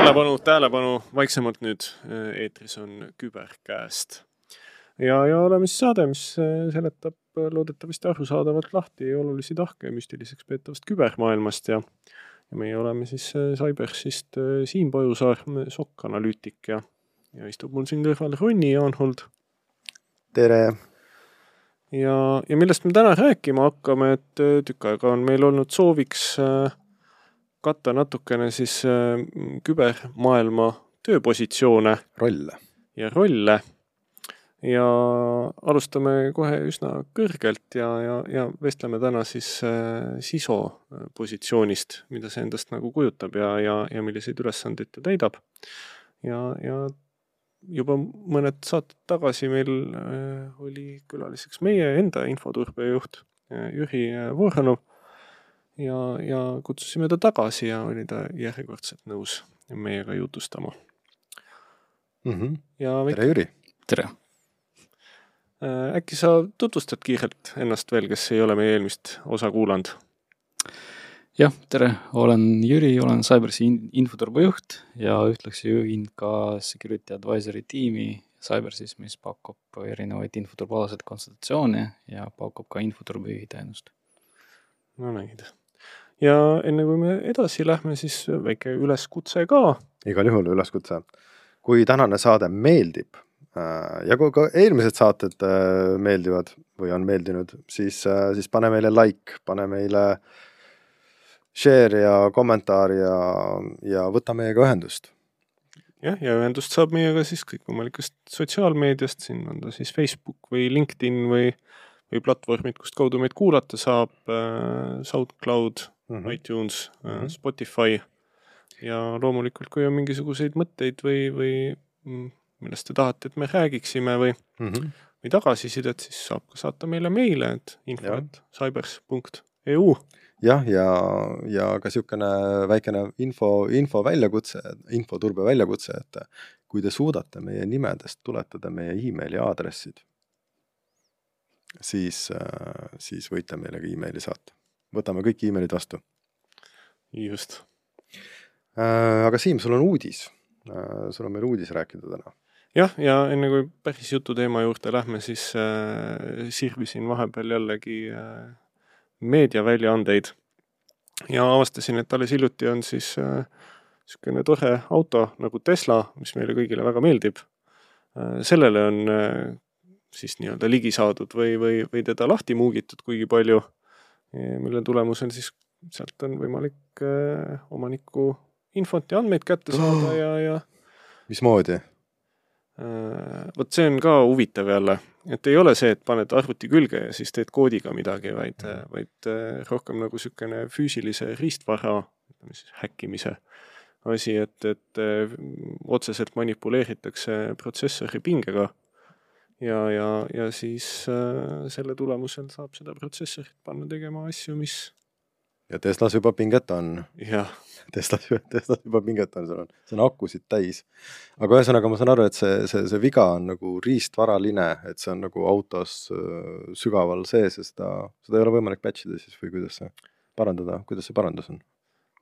tähelepanu, tähelepanu, vaiksemalt nüüd. eetris on Küberkäest. ja, ja oleme siis saade, mis seletab loodetavasti arusaadavalt lahti olulisi tahke müstiliseks peetavast kübermaailmast ja ja meie oleme siis Cybersist Siim Pajusaar, sokk-analüütik ja, ja istub mul siin kõrval Ronni Jaanhold. tere! ja, ja millest me täna rääkima hakkame, et tükk aega on meil olnud sooviks äh, katta natukene siis äh, kübermaailma tööpositsioone. rolle. ja rolle. ja alustame kohe üsna kõrgelt ja, ja, ja vestleme täna siis äh, siso äh, positsioonist, mida see endast nagu kujutab ja, ja, ja milliseid ülesandeid ta täidab. ja, ja juba mõned saated tagasi meil oli külaliseks meie enda infoturbejuht Jüri Voronov ja, ja kutsusime ta tagasi ja oli ta järjekordselt nõus meiega jutustama mm. -hmm. ja väike... tere, Jüri! tere! Äh, äkki sa tutvustad kiirelt ennast veel, kes ei ole meie eelmist osa kuulanud? jah, tere, olen Jüri, olen Cybersi infoturbejuht ja ühtlasi juhin ka Security Advisory tiimi Cybersis, mis pakub erinevaid infoturbealaseid konsultatsioone ja pakub ka infoturbejuhi teenust. no näid ja enne kui me edasi lähme, siis väike üleskutse ka. igal juhul üleskutse. kui tänane saade meeldib äh, ja kui ka eelmised saated äh, meeldivad või on meeldinud, siis, äh, siis pane meile like, pane meile share ja kommentaar ja, ja võta meiega ühendust. jah, ja ühendust saab meiega siis kõikvõimalikest sotsiaalmeediast, siin on ta siis Facebook või LinkedIn või, või platvormid, kust kaudu meid kuulata saab, SoundCloud mm -hmm. iTunes mm, -hmm. Spotify ja loomulikult, kui on mingisuguseid mõtteid või, või mm, millest te tahate, et me räägiksime või mm, -hmm. või tagasisidet, siis saab ka saata meile meile, et info et cybers.eu. jah, ja, ja ka niisugune väikene info, info väljakutse, infoturbe väljakutse, et kui te suudate meie nimedest tuletada meie emaili aadressid, siis, siis võite meile ka emaili saata võtame kõik emailid vastu. just äh,. aga Siim, sul on uudis äh,. sul on meil uudis rääkida täna. jah, ja enne kui päris jututeema juurde lähme, siis äh, sirvisin vahepeal jällegi äh, meediaväljaandeid ja avastasin, et alles hiljuti on siis äh, niisugune tore auto nagu Tesla, mis meile kõigile väga meeldib äh,. sellele on äh, siis nii-öelda ligi saadud või, või, või teda lahti muugitud kuigi palju mille tulemusel siis sealt on võimalik äh, omaniku infot ja andmeid kätte saada ja, ja mismoodi? Äh, vot see on ka huvitav jälle, et ei ole see, et paned arvuti külge ja siis teed koodiga midagi, vaid, mm. vaid äh, rohkem nagu niisugune füüsilise riistvara, ütleme siis häkkimise asi, et, et otseselt manipuleeritakse protsessori pingega ja, ja, ja siis äh, selle tulemusel saab seda protsessorit panna tegema asju, mis. ja Teslas juba pinget on. jah. Teslas, Teslas juba pinget on, seal on, see on akusid täis. aga ühesõnaga, ma saan aru, et see, see, see viga on nagu riistvaraline, et see on nagu autos äh, sügaval sees ja seda, seda ei ole võimalik patch ida siis või kuidas see parandada, kuidas see parandus on?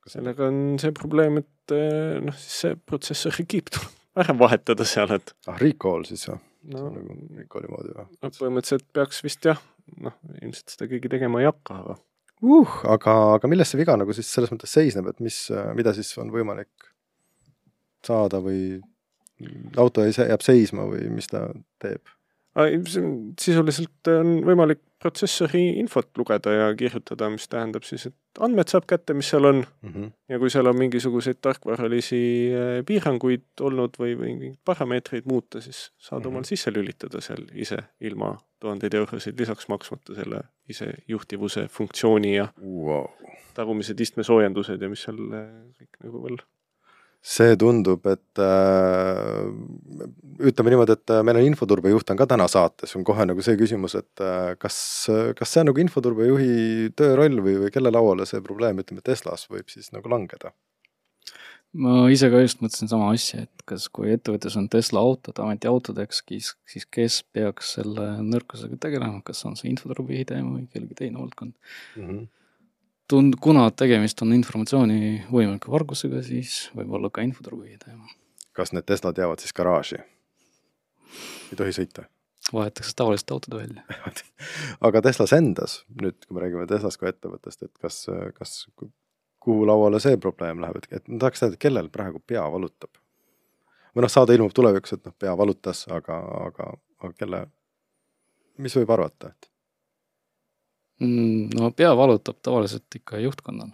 sellega on see probleem, et äh, noh, siis see protsessori kiip tuleb ära vahetada seal, et. ah, recall siis või? No, see on nagu recall'i moodi või? no põhimõtteliselt peaks vist jah, noh, ilmselt seda keegi tegema ei hakka, aga uh,. aga, aga milles see viga nagu siis selles mõttes seisneb, et mis, mida siis on võimalik saada või auto jääb seisma või mis ta teeb? Sisuliselt on võimalik protsessori infot lugeda ja kirjutada, mis tähendab siis, et andmed saab kätte, mis seal on mm. -hmm. ja kui seal on mingisuguseid tarkvaralisi eh, piiranguid olnud või, või mingeid parameetreid muuta, siis saad mm -hmm. omal sisse lülitada seal ise ilma tuhandeid eurosid lisaks maksmata selle isejuhtivuse funktsiooni ja wow. tagumised istmesoojendused ja mis seal eh, kõik nagu veel see tundub, et äh, ütleme niimoodi, et äh, meil on infoturbejuht on ka täna saates, on kohe nagu see küsimus, et äh, kas, kas see on nagu infoturbejuhi tööroll või, või kelle lauale see probleem, ütleme Teslas võib siis nagu langeda? ma ise ka just mõtlesin sama asja, et kas, kui ettevõttes on Tesla autod ametiautodeks, siis, siis kes peaks selle nõrkusega tegelema, kas on see infoturbejuhi teema või kellegi teine valdkond mm? -hmm tund-, kuna tegemist on informatsiooni võimaliku vargusega, siis võib olla ka infoturbejuhi teema. kas need Teslad jäävad siis garaaži? ei tohi sõita? vahetatakse tavaliste autode välja aga Teslas endas, nüüd kui me räägime Teslast kui ettevõttest, et kas, kas, kuhu lauale see probleem läheb, et, et ma tahaks teada, kellel praegu pea valutab? või noh, saade ilmub tulevikus, et noh, pea valutas, aga, aga, aga kelle, mis võib arvata, et? Mm, no pea valutab tavaliselt ikka juhtkonnal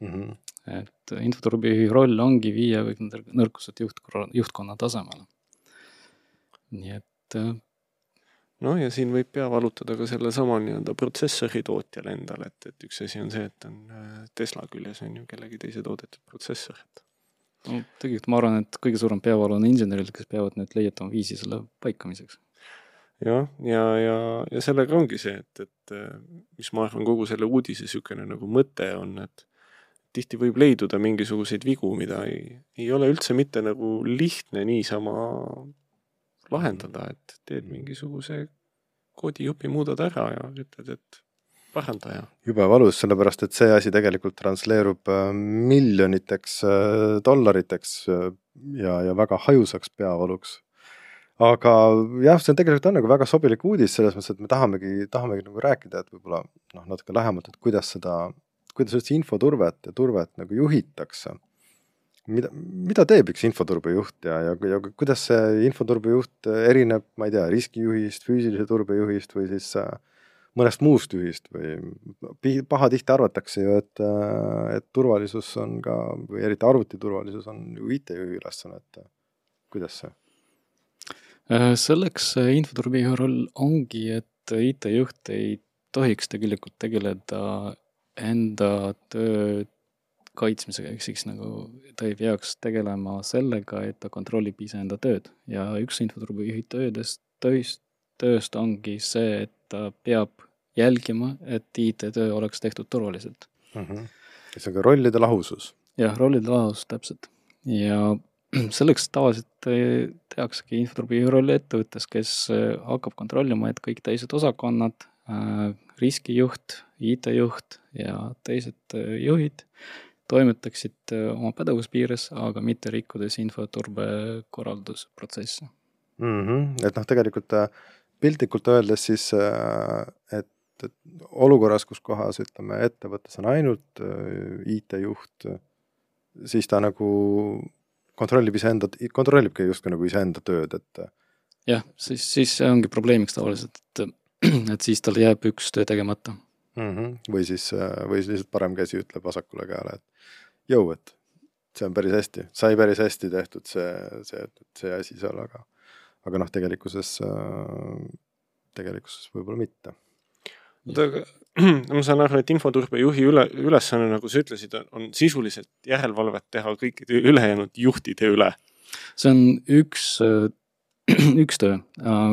mm. -hmm. et infoturbi roll ongi viia kõik need nõrkused juhtkonna, juhtkonna tasemele. nii et. Äh, noh, ja siin võib pea valutada ka sellesama nii-öelda protsessori tootjal endal, et, et üks asi on see, et on äh, Tesla küljes on ju kellegi teise toodetud protsessor, et no tegelikult ma arvan, et kõige suurem peavalu on inseneridel, kes peavad nüüd leiutama viisi selle paikamiseks jah, ja, ja, ja, ja sellega ongi see, et, et mis ma arvan, kogu selle uudise niisugune nagu mõte on, et tihti võib leiduda mingisuguseid vigu, mida ei, ei ole üldse mitte nagu lihtne niisama lahendada, et teed mingisuguse koodijupi, muudad ära ja ütled, et paranda ja. jube valus, sellepärast et see asi tegelikult transleerub äh, miljoniteks äh, dollariteks äh, ja, ja väga hajusaks peavaluks aga jah, see on tegelikult on nagu väga sobilik uudis selles mõttes, et me tahamegi, tahamegi nagu rääkida, et võib-olla noh, natuke lähemalt, et kuidas seda, kuidas üldse infoturvet ja turvet nagu juhitakse. mida, mida teeb üks infoturbejuht ja, ja, ja kuidas see infoturbejuht erineb, ma ei tea, riskijuhist, füüsilise turbejuhist või siis äh, mõnest muust juhist või pahatihti arvatakse ju, et, äh, et turvalisus on ka, või eriti arvutiturvalisus on ju IT-juhi ülesanne, et kuidas see? Äh, selleks infoturbi roll ongi, et IT-juht ei tohiks tegelikult tegeleda enda töö kaitsmisega, ehk siis nagu ta ei peaks tegelema sellega, et ta kontrollib iseenda tööd ja üks infoturbejuhi töödest, tööst, tööst ongi see, et ta peab jälgima, et IT-töö oleks tehtud turvaliselt mm. -hmm. see on ka rollide lahusus. jah, rollide lahusus, täpselt. ja selleks tavaliselt eh, tehaksegi infoturbi rolli ettevõttes, kes eh, hakkab kontrollima, et kõik teised osakonnad, eh, riskijuht, IT-juht ja teised juhid toimetaksid oma pädevuspiires, aga mitte rikkudes infoturbe korraldusprotsesse mm. -hmm. et noh, tegelikult piltlikult öeldes siis, et, et olukorras, kus kohas ütleme, ettevõttes on ainult IT-juht, siis ta nagu kontrollib iseenda, kontrollibki justkui nagu iseenda tööd, et. jah, siis, siis see ongi probleemiks tavaliselt, et, et siis tal jääb üks töö tegemata mm. -hmm. või siis, või siis lihtsalt parem käsi ütleb vasakule käele, et jõu, et see on päris hästi, sai päris hästi tehtud see, see, see asi seal, aga, aga noh, tegelikkuses, tegelikkuses võib-olla mitte. Oota, aga ma saan aru, et infoturbejuhi üle, ülesanne, nagu sa ütlesid, on sisuliselt järelevalvet teha kõikide ülejäänud juhtide üle. see on üks, üks töö,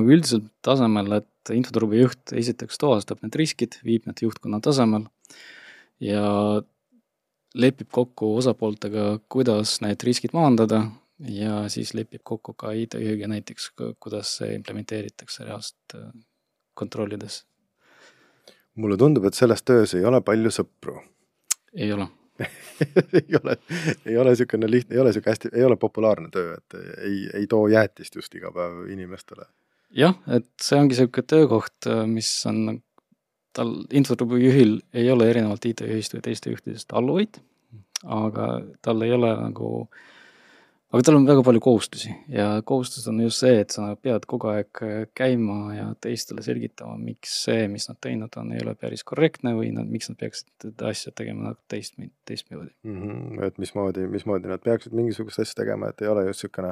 üldisel tasemel, et infoturbejuht esiteks tuvastab need riskid, viib need juhtkonna tasemel ja lepib kokku osapooltega, kuidas need riskid maandada ja siis lepib kokku ka IT-juhiga näiteks, kuidas see implementeeritakse reaalselt kontrollides mulle tundub, et selles töös ei ole palju sõpru. ei ole ei ole, ei ole niisugune lihtne, ei ole niisugune hästi, ei ole populaarne töö, et ei, ei too jäätist just iga päev inimestele. jah, et see ongi niisugune töökoht, mis on tal, infoturbejuhil ei ole erinevalt IT-juhist või teiste juhtidest alluvaid, aga tal ei ole nagu äh, aga tal on väga palju kohustusi ja kohustus on just see, et sa pead kogu aeg äh, käima ja teistele selgitama, miks see, mis nad teinud on, ei ole päris korrektne või nad, miks nad peaksid asja tegema nagu teist, teistmoodi mm. -hmm. et mismoodi, mismoodi nad peaksid mingisugust asja tegema, et ei ole just niisugune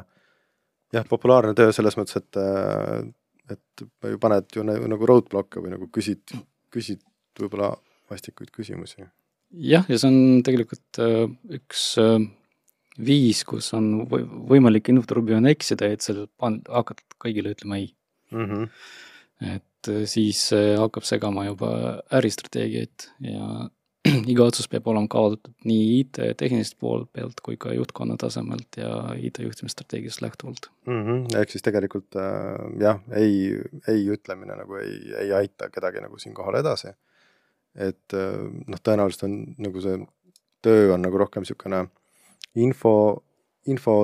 jah, populaarne töö selles mõttes, et, äh, et ju paned ju nagu roadblock'e või nagu küsid, küsid võib-olla vastikuid küsimusi. jah, ja see on tegelikult äh, üks viis, kus on võimalik infoturbejuhina eksida, et sa hakkad kõigile ütlema ei mm. -hmm. et äh, siis hakkab segama juba äristrateegiaid ja iga otsus peab olema kaalutud nii IT tehnilisest poole pealt kui ka juhtkonna tasemelt ja IT juhtimisstrateegiast lähtuvalt mm. -hmm. ehk siis tegelikult äh, jah, ei, ei ütlemine nagu ei, ei aita kedagi nagu siinkohal edasi. et äh, noh, tõenäoliselt on nagu see töö on nagu rohkem niisugune info, info,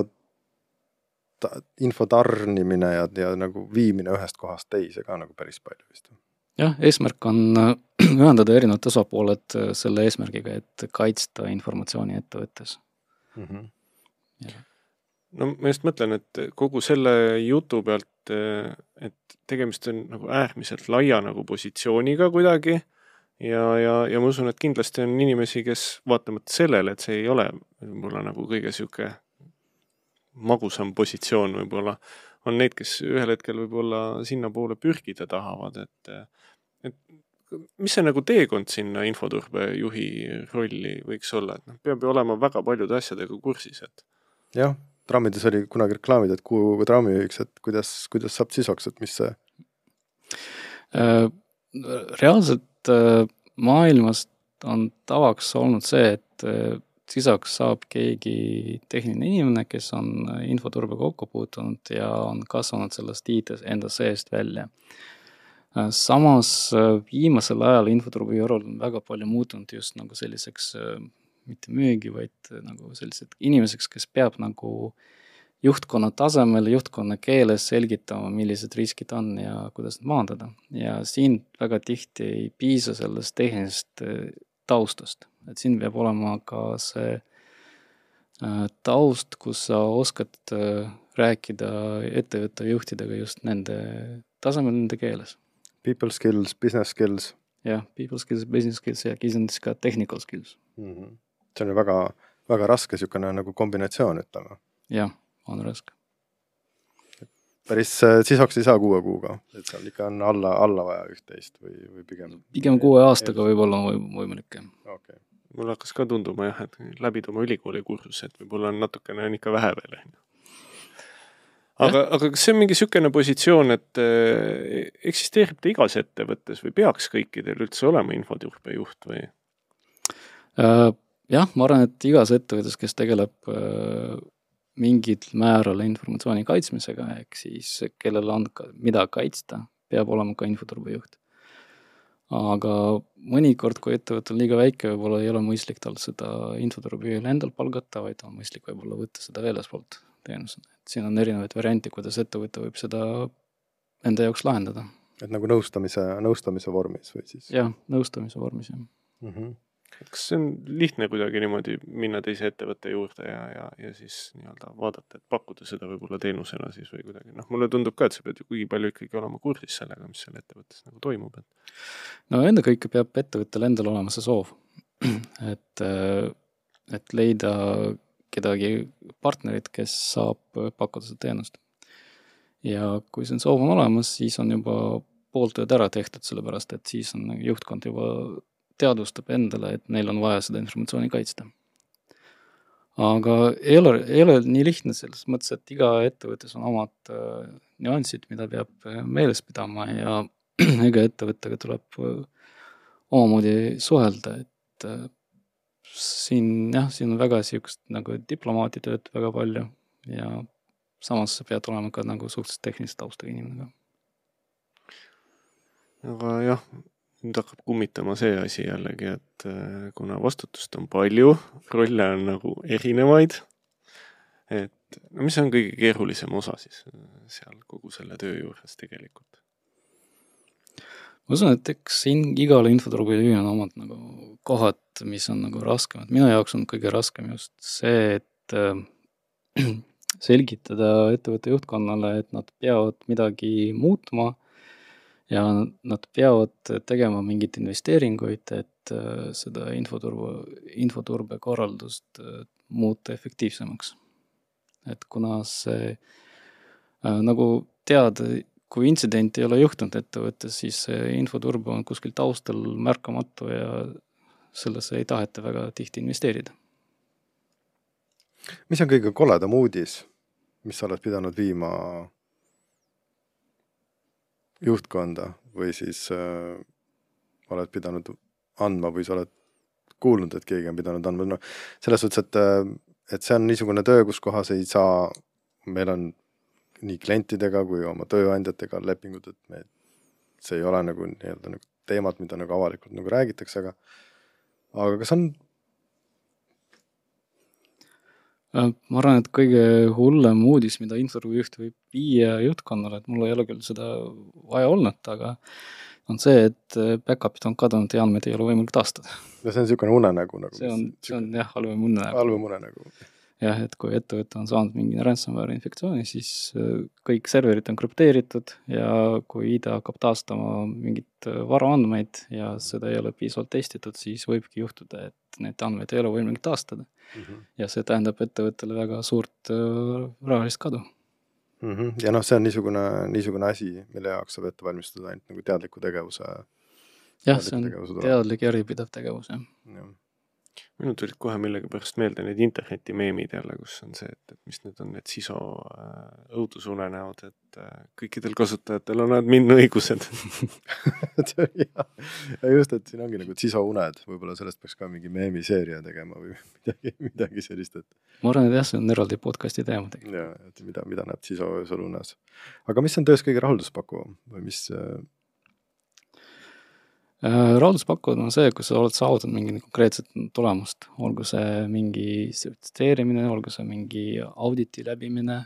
info tarnimine ja, ja nagu viimine ühest kohast teise ka nagu päris palju vist. jah, eesmärk on äh, ühendada erinevad osapooled äh, selle eesmärgiga, et kaitsta informatsiooni ettevõttes mm. -hmm. no ma just mõtlen, et kogu selle jutu pealt, et tegemist on nagu äärmiselt laia nagu positsiooniga kuidagi ja, ja, ja ma usun, et kindlasti on inimesi, kes vaatamata sellele, et see ei ole võib-olla nagu kõige sihuke magusam positsioon võib-olla, on neid, kes ühel hetkel võib-olla sinnapoole pürgida tahavad, et, et mis see nagu teekond sinna infoturbejuhi rolli võiks olla, et noh, peab ju olema väga paljude asjadega kursis, et. jah, trammides oli kunagi reklaamid, et kuhu trammijuhiks, et kuidas, kuidas saab sisoks, et mis see äh,? reaalselt Äh, maailmas on tavaks olnud see, et äh, sisaks saab keegi tehniline inimene, kes on äh, infoturbega kokku puutunud ja on kasvanud sellest IT enda seest välja. samas viimasel ajal infoturbe roll on väga palju muutunud just nagu selliseks mitte müügi, vaid nagu selliseks inimeseks, kes peab nagu äh, juhtkonna tasemel, juhtkonna keeles selgitama, millised riskid on ja kuidas neid maandada. ja siin väga tihti ei piisa sellest tehnilisest äh, taustast, et siin peab olema ka see äh, taust, kus sa oskad äh, rääkida ettevõtte juhtidega just nende tasemel, nende keeles. People skills, business skills. jah, people skills, business skills ja kindlasti ka technical skills mm. -hmm. see on ju väga, väga raske niisugune nagu kombinatsioon, ütleme. jah on raske. päris äh, sisaks ei saa kuue kuuga, et seal ikka on alla, alla vaja üht-teist või, või pigem? pigem kuue aastaga võib-olla on võimalik, jah okay.. mul hakkas ka tunduma jah, et läbida oma ülikooli kursuse, et võib-olla on natukene on ikka vähe veel, on ju. aga, aga kas see on mingi niisugune positsioon, et äh, eksisteerib ta igas ettevõttes või peaks kõikidel üldse olema infoturbejuht või äh,? jah, ma arvan, et igas ettevõttes, kes tegeleb äh, mingil määral informatsiooni kaitsmisega, ehk siis kellel on ka, mida kaitsta, peab olema ka infoturbejuht. aga mõnikord, kui ettevõte on liiga väike, võib-olla ei ole mõistlik tal seda infoturbejuhil endal palgata, vaid on mõistlik võib-olla võtta seda väljaspoolt teenusena. et siin on erinevaid variante, kuidas ettevõte võib seda enda jaoks lahendada. et nagu nõustamise, nõustamise vormis või siis? jah, nõustamise vormis, jah mm. -hmm kas see on lihtne kuidagi niimoodi minna teise ettevõtte juurde ja, ja, ja siis nii-öelda vaadata, et pakkuda seda võib-olla teenusena siis või kuidagi, noh, mulle tundub ka, et sa pead ju kuigi palju ikkagi olema kursis sellega, mis seal ettevõttes nagu toimub, et. no ennekõike peab ettevõttel endal olema see soov, et, et leida kedagi partnerit, kes saab pakkuda seda teenust. ja kui see soov on olemas, siis on juba pool tööd ära tehtud, sellepärast et siis on juhtkond juba teadvustab endale, et neil on vaja seda informatsiooni kaitsta. aga ei ole, ei ole nii lihtne selles mõttes, et iga ettevõttes on omad äh, nüansid, mida peab äh, meeles pidama ja iga ettevõttega tuleb äh, omamoodi suhelda, et äh, siin jah, siin on väga niisugust nagu diplomaaditööd väga palju ja samas sa pead olema ka nagu suhteliselt tehnilise taustaga inimene ka. aga jah, nüüd hakkab kummitama see asi jällegi, et äh, kuna vastutust on palju, rolle on nagu erinevaid, et no mis on kõige keerulisem osa siis äh, seal kogu selle töö juures tegelikult? ma usun, et eks in-, igale infoturbejuhil on omad nagu kohad, mis on nagu raskemad, minu jaoks on kõige raskem just see, et äh, selgitada ettevõtte juhtkonnale, et nad peavad midagi muutma ja nad peavad tegema mingeid investeeringuid, et äh, seda infoturbe, infoturbekorraldust äh, muuta efektiivsemaks. et kuna see äh, nagu tead, kui intsident ei ole juhtunud ettevõttes, siis see infoturbe on kuskil taustal märkamatu ja sellesse ei taheta väga tihti investeerida. mis on kõige koledam uudis, mis sa oled pidanud viima juhtkonda või siis äh, oled pidanud andma või sa oled kuulnud, et keegi on pidanud andma, noh selles suhtes, et, äh, et see on niisugune töö, kus kohas ei saa, meil on nii klientidega kui oma tööandjatega lepingud, et me, see ei ole nagu nii-öelda nagu teemad, mida nagu avalikult nagu räägitakse, aga aga kas on Äh, ma arvan, et kõige hullem uudis, mida inforujuht võib viia juhtkonnale, et mul ei ole küll seda vaja olnud, aga on see, et äh, back-up'id on kadunud ja andmeid ei ole võimalik taastada. no see on niisugune unenägu nagu. see on, see on jah, halvem unenägu. halvem unenägu. Jah, et kui ettevõte on saanud mingi ransomware infektsiooni, siis äh, kõik serverid on krüpteeritud ja kui ID hakkab taastama mingit varaandmeid ja seda ei ole piisavalt testitud, siis võibki juhtuda, et neid andmeid ei ole võimalik taastada mm. -hmm. ja see tähendab ettevõttele väga suurt äh, rahalist kadu mm. -hmm. ja noh, see on niisugune, niisugune asi, mille jaoks saab ette valmistada ainult nagu teadliku tegevuse. jah, see on teadlik järjepidev tegevus, jah ja minul tulid kohe millegipärast meelde need internetimeemid jälle, kus on see, et, et mis need on, need siso äh, õudusunenäod, et äh, kõikidel kasutajatel on admin õigused ja, ja just, et siin ongi nagu siso uned, võib-olla sellest peaks ka mingi meemiseeria tegema või midagi, midagi sellist, et. ma arvan, et jah, see on eraldi podcast'i teema tegelikult. ja, et mida, mida näeb siso öösel unes. aga mis on töös kõige rahulduspakkuvam või mis Äh, rahulduspakkujad on see, kui sa oled saavutanud mingi konkreetset tulemust, olgu see mingi sertifitseerimine, olgu see mingi auditi läbimine,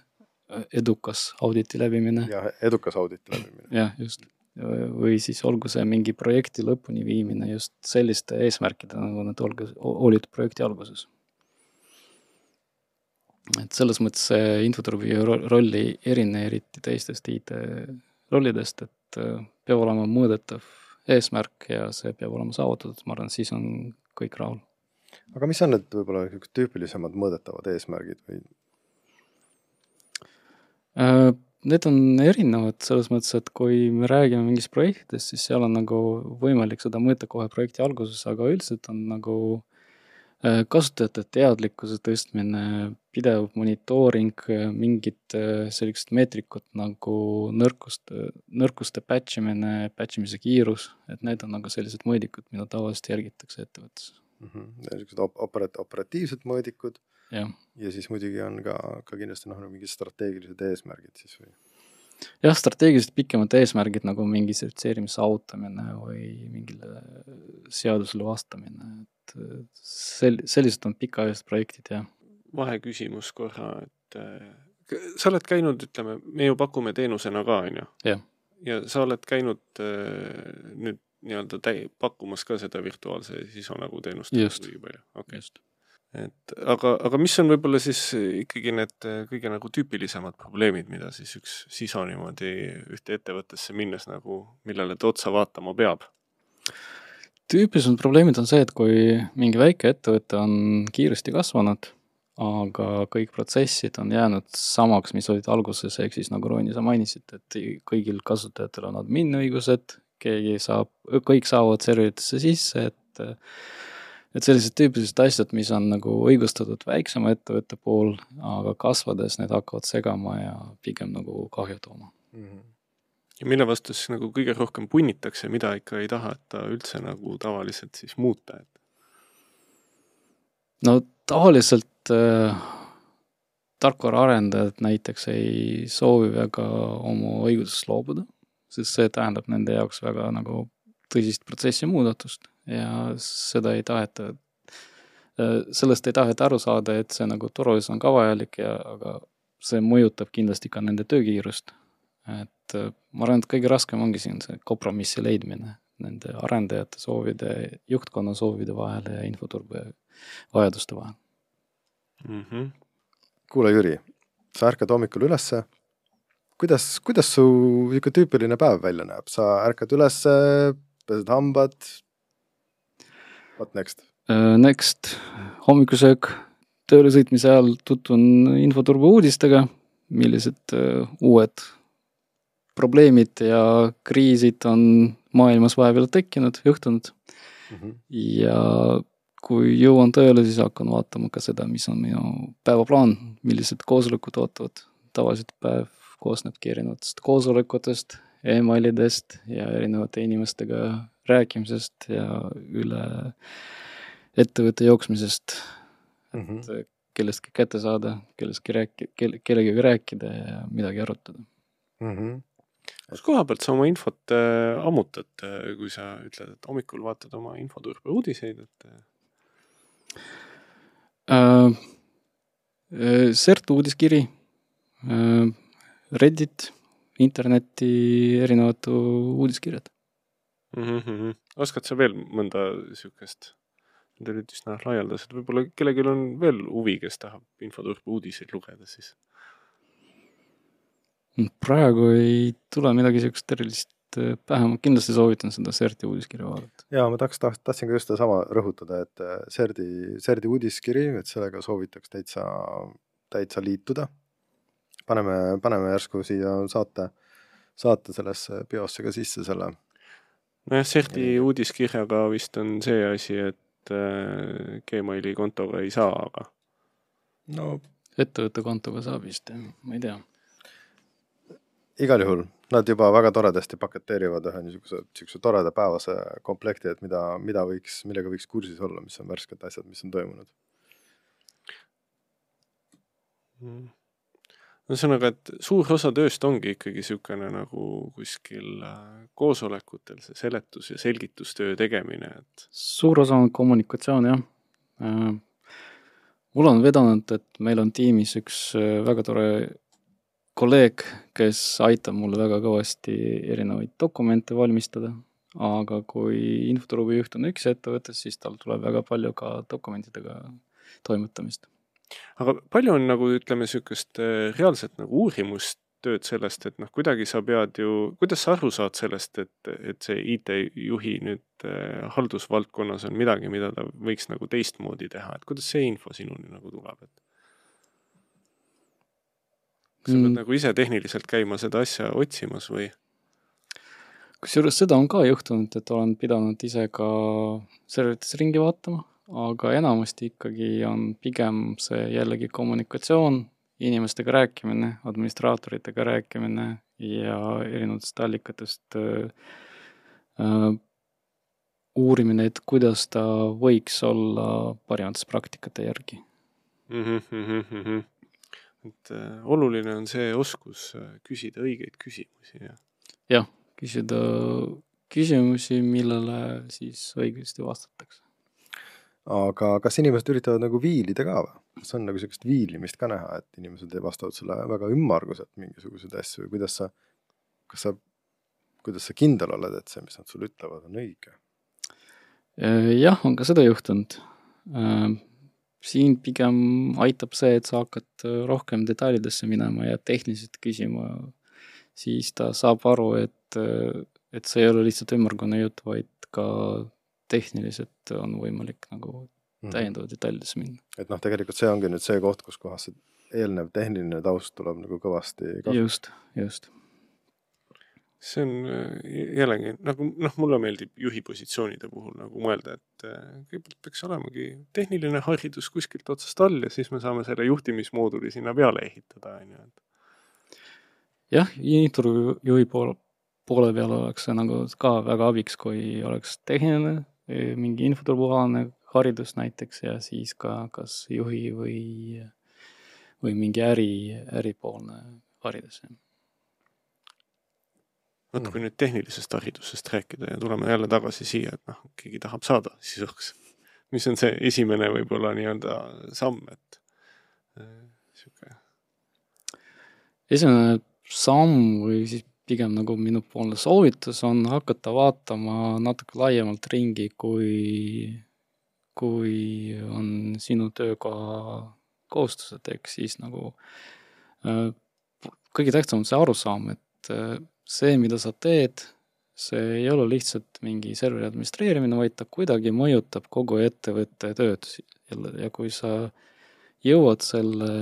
edukas auditi läbimine. jah, edukas auditi läbimine. jah, just. või siis olgu see mingi projekti lõpuni viimine just selliste eesmärkidega, nagu nad olgu, olid projekti alguses. et selles mõttes see infoturbi roll ei erine eriti teistest IT rollidest, et äh, peab olema mõõdetav eesmärk ja see peab olema saavutatud, ma arvan, siis on kõik rahul. aga mis on need võib-olla niisugused tüüpilisemad mõõdetavad eesmärgid või? Äh, need on erinevad selles mõttes, et kui me räägime mingist projektidest, siis seal on nagu võimalik seda mõõta kohe projekti alguses, aga üldiselt on nagu kasutajate teadlikkuse tõstmine, pidev monitooring, mingid äh, sellised meetrikud nagu nõrkuste, nõrkuste patch imine, patch imise kiirus, et need on nagu sellised mõõdikud, mida tavaliselt jälgitakse ettevõttes mm. -hmm. niisugused op-, operat-, operatiivsed mõõdikud. ja siis muidugi on ka, ka kindlasti noh, mingid strateegilised eesmärgid siis või? Jah, strateegiliselt pikemad eesmärgid nagu mingi sertifitseerimise saavutamine või mingile seadusele vastamine, et sel-, sellised on pikaajalised projektid, jah. Vaheküsimus korra, et äh, sa oled käinud, ütleme, me ju pakume teenusena ka, on ju? ja sa oled käinud äh, nüüd nii-öelda täi-, pakkumas ka seda virtuaalse sisu nagu teenust okei. Okay.. Et aga, aga mis on võib-olla siis ikkagi need äh, kõige nagu tüüpilisemad probleemid, mida siis üks sisu niimoodi ühte ettevõttesse minnes nagu, millele ta otsa vaatama peab? tüüpilisemad probleemid on see, et kui mingi väike ettevõte on kiiresti kasvanud aga kõik protsessid on jäänud samaks, mis olid alguses, ehk siis nagu Rooni, sa mainisid, et kõigil kasutajatel on admin õigused, keegi saab, kõik saavad serveritesse sisse, et et sellised tüüpilised asjad, mis on nagu õigustatud väiksema ettevõtte pool, aga kasvades need hakkavad segama ja pigem nagu kahju tooma mm. -hmm. ja mille vastu siis nagu kõige rohkem punnitakse, mida ikka ei taheta üldse nagu tavaliselt siis muuta, et? no tavaliselt äh, tarkvaraarendajad näiteks ei soovi väga oma õigusest loobuda, sest see tähendab nende jaoks väga nagu tõsist protsessi muudatust ja seda ei taheta äh,, sellest ei taheta aru saada, et see nagu turvalisus on ka vajalik ja, aga see mõjutab kindlasti ka nende töökiirust. et äh, ma arvan, et kõige raskem ongi siin see kompromissi leidmine nende arendajate soovide, juhtkonna soovide vahel ja infoturbe vajaduste vahel mm. -hmm. kuule, Jüri, sa ärkad hommikul ülesse. kuidas, kuidas su niisugune tüüpiline päev välja näeb, sa ärkad ülesse, pesed hambad. What next uh,? Next, hommikusöök, tööle sõitmise ajal tutvun infoturbe uudistega, millised uh, uued probleemid ja kriisid on maailmas vahepeal tekkinud, juhtunud mm. -hmm. ja kui jõuan tööle, siis hakkan vaatama ka seda, mis on minu päevaplaan, millised koosolekud ootavad. tavaliselt päev koosnebki erinevatest koosolekutest emailidest ja erinevate inimestega rääkimisest ja üle ettevõtte jooksmisest mm. -hmm. et mhm. kellestki kätte saada, kellestki rääki-, kelle, kellegagi rääkida ja midagi arutada mm. -hmm. kus koha pealt sa oma infot äh, ammutad, äh, kui sa ütled, et hommikul vaatad oma infoturbe uudiseid, et äh, äh,. CERT uudiskiri äh,, Reddit, interneti erinevad uudiskirjad mm. -hmm. oskad sa veel mõnda niisugust, need olid üsna laialdased, võib-olla kellelgi on veel huvi, kes tahab infoturbe uudiseid lugeda, siis praegu ei tule midagi siukest erilist äh, pähe, ma kindlasti soovitan seda CERT-i uudiskirja vaadata. ja ma tahaks, tahtsin ka just sedasama rõhutada, et äh, CERT-i, CERT-i uudiskiri, et sellega soovitaks täitsa, täitsa liituda. Paneme, paneme järsku siia saate, saate sellesse peosse ka sisse selle. nojah, CERT-i uudiskirjaga vist on see asi, et äh, Gmaili kontoga ei saa, aga. no ettevõtte kontoga saab vist jah, ma ei tea igal juhul nad juba väga toredasti paketeerivad ühe niisuguse, niisuguse toreda päevase komplekti, et mida, mida võiks, millega võiks kursis olla, mis on värsked asjad, mis on toimunud mm.. Ühesõnaga, et suur osa tööst ongi ikkagi niisugune nagu kuskil äh, koosolekutel see seletus ja selgitustöö tegemine, et. suur osa on kommunikatsioon, jah. Äh, mul on vedanud, et meil on tiimis üks äh, väga tore kolleeg, kes aitab mul väga kõvasti erinevaid dokumente valmistada, aga kui infoturujuht on üks ettevõttes, siis tal tuleb väga palju ka dokumentidega toimetamist. Aga palju on nagu ütleme, niisugust äh, reaalset nagu uurimustööd sellest, et noh, kuidagi sa pead ju, kuidas sa aru saad sellest, et, et see IT-juhi nüüd äh, haldusvaldkonnas on midagi, mida ta võiks nagu teistmoodi teha, et kuidas see info sinuni nagu tuleb, et kas sa pead mm. nagu ise tehniliselt käima seda asja otsimas või? kusjuures seda on ka juhtunud, et olen pidanud ise ka serverites ringi vaatama, aga enamasti ikkagi on pigem see jällegi kommunikatsioon, inimestega rääkimine, administraatoritega rääkimine ja erinevatest allikatest äh, äh, uurimine, et kuidas ta võiks olla parimates praktikate järgi mm. -hmm, mm -hmm et äh, oluline on see oskus äh, küsida õigeid küsimusi ja. jah, küsida küsimusi, millele siis õigesti vastatakse. Aga kas inimesed üritavad nagu viilida ka või? kas on nagu sihukest viilimist ka näha, et inimesed vastavad sulle väga ümmarguselt mingisuguseid asju või kuidas sa, kas sa, kuidas sa kindel oled, et see, mis nad sulle ütlevad, on õige? Äh, jah, on ka seda juhtunud siin pigem aitab see, et sa hakkad äh, rohkem detailidesse minema ja tehniliselt küsima, siis ta saab aru, et, äh, et see ei ole lihtsalt ümmargune jutt, vaid ka tehniliselt on võimalik nagu mhm. täiendava detailidesse minna. et noh, tegelikult see ongi nüüd see koht, kus kohas see eelnev tehniline taust tuleb nagu kõvasti kasutada. just, just see on äh, jällegi nagu noh, mulle meeldib juhi positsioonide puhul nagu mõelda, et äh, kõigepealt peaks olemagi tehniline haridus kuskilt otsast all ja siis me saame selle juhtimismooduli sinna peale ehitada, on ju, et. jah, infojuhi poole, poole peal oleks see nagu ka väga abiks, kui oleks tehniline, mingi infoturualane haridus näiteks ja siis ka kas juhi või, või mingi äri, äripoolne haridus, vot kui nüüd tehnilisest haridusest rääkida ja tuleme jälle tagasi siia, et noh, keegi tahab saada sisuks. mis on see esimene võib-olla nii-öelda samm, et äh, sihuke. esimene samm või siis pigem nagu minupoolne soovitus on hakata vaatama natuke laiemalt ringi, kui, kui on sinu töökoha kohustused, ehk siis nagu äh, kõige tähtsam on see arusaam, et äh, see, mida sa teed, see ei ole lihtsalt mingi serveri administreerimine, vaid ta kuidagi mõjutab kogu ettevõtte tööd. Ja kui sa jõuad selle,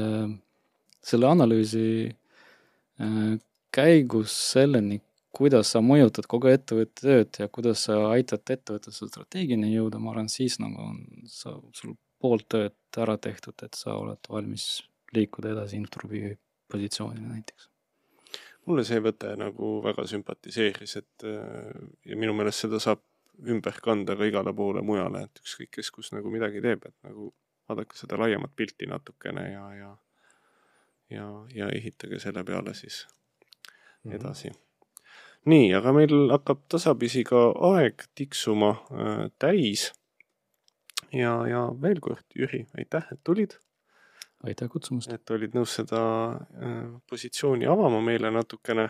selle analüüsi äh, käigus selleni, kuidas sa mõjutad kogu ettevõtte tööd ja kuidas sa aitad ettevõttel selle strateegiani jõuda, ma arvan, siis nagu on sa, sul pool tööd ära tehtud, et sa oled valmis liikuda edasi introvi positsioonile näiteks mulle see võte nagu väga sümpatiseeris, et äh, ja minu meelest seda saab ümber kanda ka igale poole mujale, et ükskõik kes kus nagu midagi teeb, et nagu vaadake seda laiemat pilti natukene ja, ja ja, ja ehitage selle peale siis. Edasi mm. -hmm nii, aga meil hakkab tasapisi ka aeg tiksuma äh, täis. ja, ja veel kord, Jüri, aitäh, et tulid, aitäh kutsumast! et olid nõus seda äh, positsiooni avama meile natukene.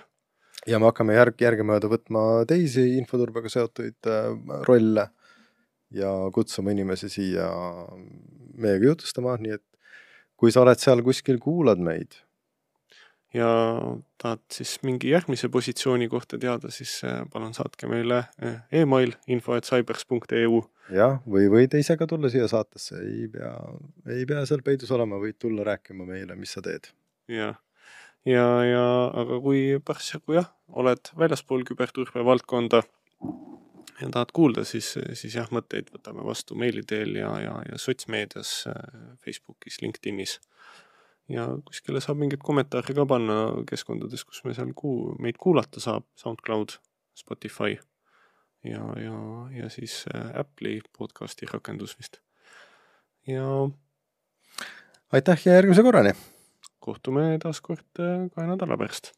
ja me hakkame järg, järgemööda võtma teisi infoturbega seotuid äh, rolle ja kutsuma inimesi siia meiega jutustama, nii et kui sa oled seal kuskil, kuulad meid ja tahad siis mingi järgmise positsiooni kohta teada, siis äh, palun saatke meile äh, email info.cybers.eu. jah, või võid ise ka tulla siia saatesse, ei pea, ei pea seal peidus olema, võid tulla rääkima meile, mis sa teed. jah, ja, ja, ja aga kui parasjagu jah, oled väljaspool küberturbe valdkonda ja tahad kuulda, siis, siis jah, mõtteid võtame vastu meili teel ja, ja, ja sotsmeedias, äh, Facebookis, LinkedInis ja kuskile saab mingeid kommentaare ka panna keskkondades, kus me seal kuu-, meid kuulata saab, SoundCloud, Spotify ja, ja, ja siis äh, Apple'i podcasti rakendus vist. ja aitäh ja järgmise korrani! kohtume taas kord äh, kahe nädala pärast